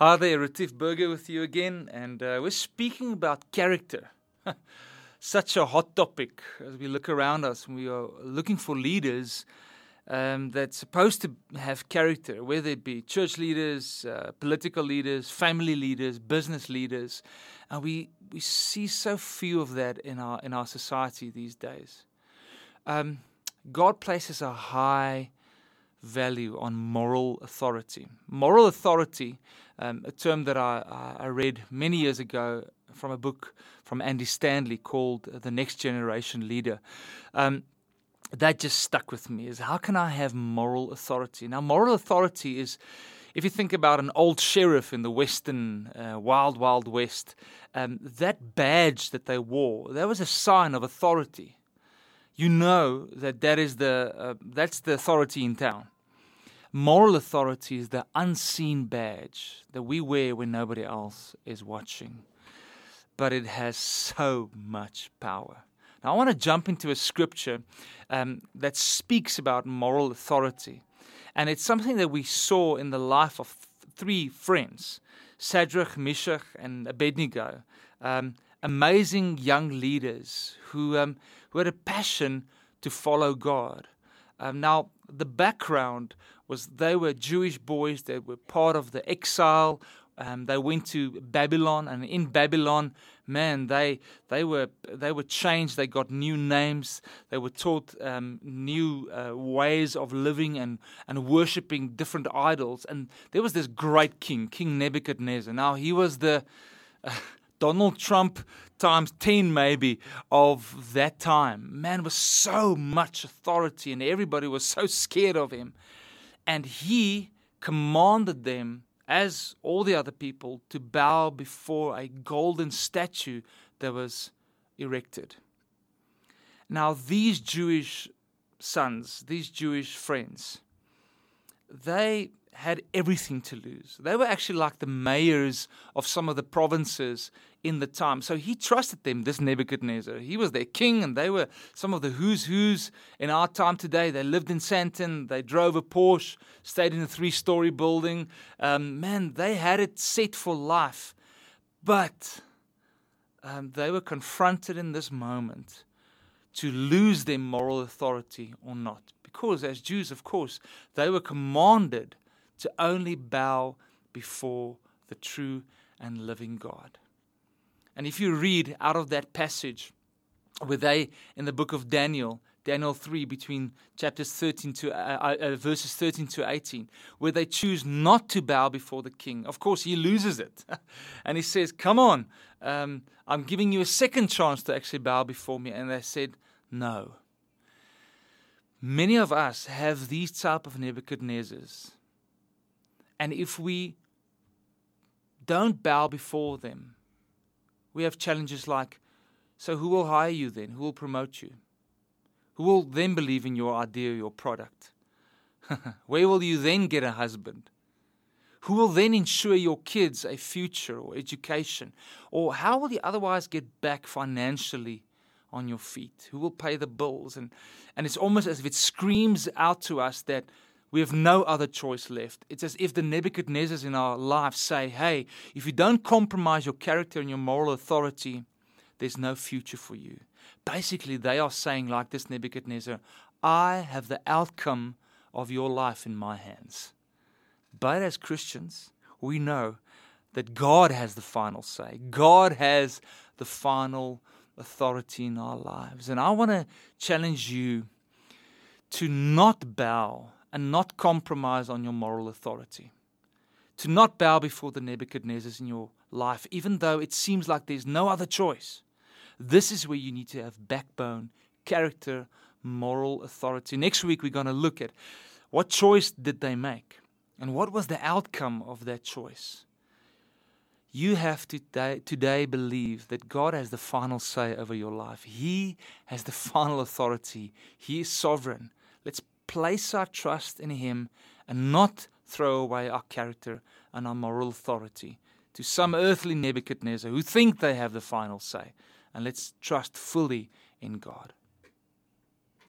Hi there, Retief Burger with you again, and uh, we're speaking about character. Such a hot topic as we look around us. We are looking for leaders um, that's supposed to have character, whether it be church leaders, uh, political leaders, family leaders, business leaders, and we we see so few of that in our in our society these days. Um, God places a high value on moral authority. Moral authority, um, a term that I, I read many years ago from a book from Andy Stanley called The Next Generation Leader. Um, that just stuck with me is how can I have moral authority? Now, moral authority is, if you think about an old sheriff in the Western, uh, wild, wild West, um, that badge that they wore, that was a sign of authority you know that that is the uh, that's the authority in town. Moral authority is the unseen badge that we wear when nobody else is watching, but it has so much power. Now, I want to jump into a scripture um, that speaks about moral authority, and it's something that we saw in the life of three friends, Shadrach, Meshach, and Abednego. Um, amazing young leaders who um, who had a passion to follow God. Um, now, the background was they were Jewish boys, they were part of the exile. Um, they went to Babylon, and in Babylon, man, they they were they were changed. They got new names. They were taught um, new uh, ways of living and and worshiping different idols. And there was this great king, King Nebuchadnezzar. Now he was the uh, Donald Trump times 10 maybe of that time. Man was so much authority and everybody was so scared of him. And he commanded them, as all the other people, to bow before a golden statue that was erected. Now, these Jewish sons, these Jewish friends, they had everything to lose. They were actually like the mayors of some of the provinces in the time. So he trusted them, this Nebuchadnezzar. He was their king, and they were some of the who's who's in our time today. They lived in Sandton, they drove a Porsche, stayed in a three story building. Um, man, they had it set for life. But um, they were confronted in this moment to lose their moral authority or not. Because, as Jews, of course, they were commanded to only bow before the true and living God. And if you read out of that passage, where they, in the book of Daniel, Daniel 3, between chapters 13 to uh, uh, uh verses 13 to 18, where they choose not to bow before the king. Of course, he loses it. and he says, Come on, um, I'm giving you a second chance to actually bow before me. And they said, No. Many of us have these type of Nebuchadnezzars and if we don't bow before them, we have challenges like so who will hire you then? Who will promote you? Who will then believe in your idea, your product? Where will you then get a husband? Who will then ensure your kids a future or education? Or how will you otherwise get back financially on your feet? Who will pay the bills? And, and it's almost as if it screams out to us that we have no other choice left. It's as if the Nebuchadnezzars in our lives say, hey, if you don't compromise your character and your moral authority, there's no future for you. Basically, they are saying, like this Nebuchadnezzar, I have the outcome of your life in my hands. But as Christians, we know that God has the final say. God has the final authority in our lives. And I want to challenge you to not bow and not compromise on your moral authority. To not bow before the Nebuchadnezzars in your life, even though it seems like there's no other choice. This is where you need to have backbone, character, moral authority. Next week, we're going to look at what choice did they make and what was the outcome of that choice. You have to today, today believe that God has the final say over your life. He has the final authority. He is sovereign. Let's place our trust in Him and not throw away our character and our moral authority to some earthly Nebuchadnezzar who think they have the final say. And let's trust fully in God.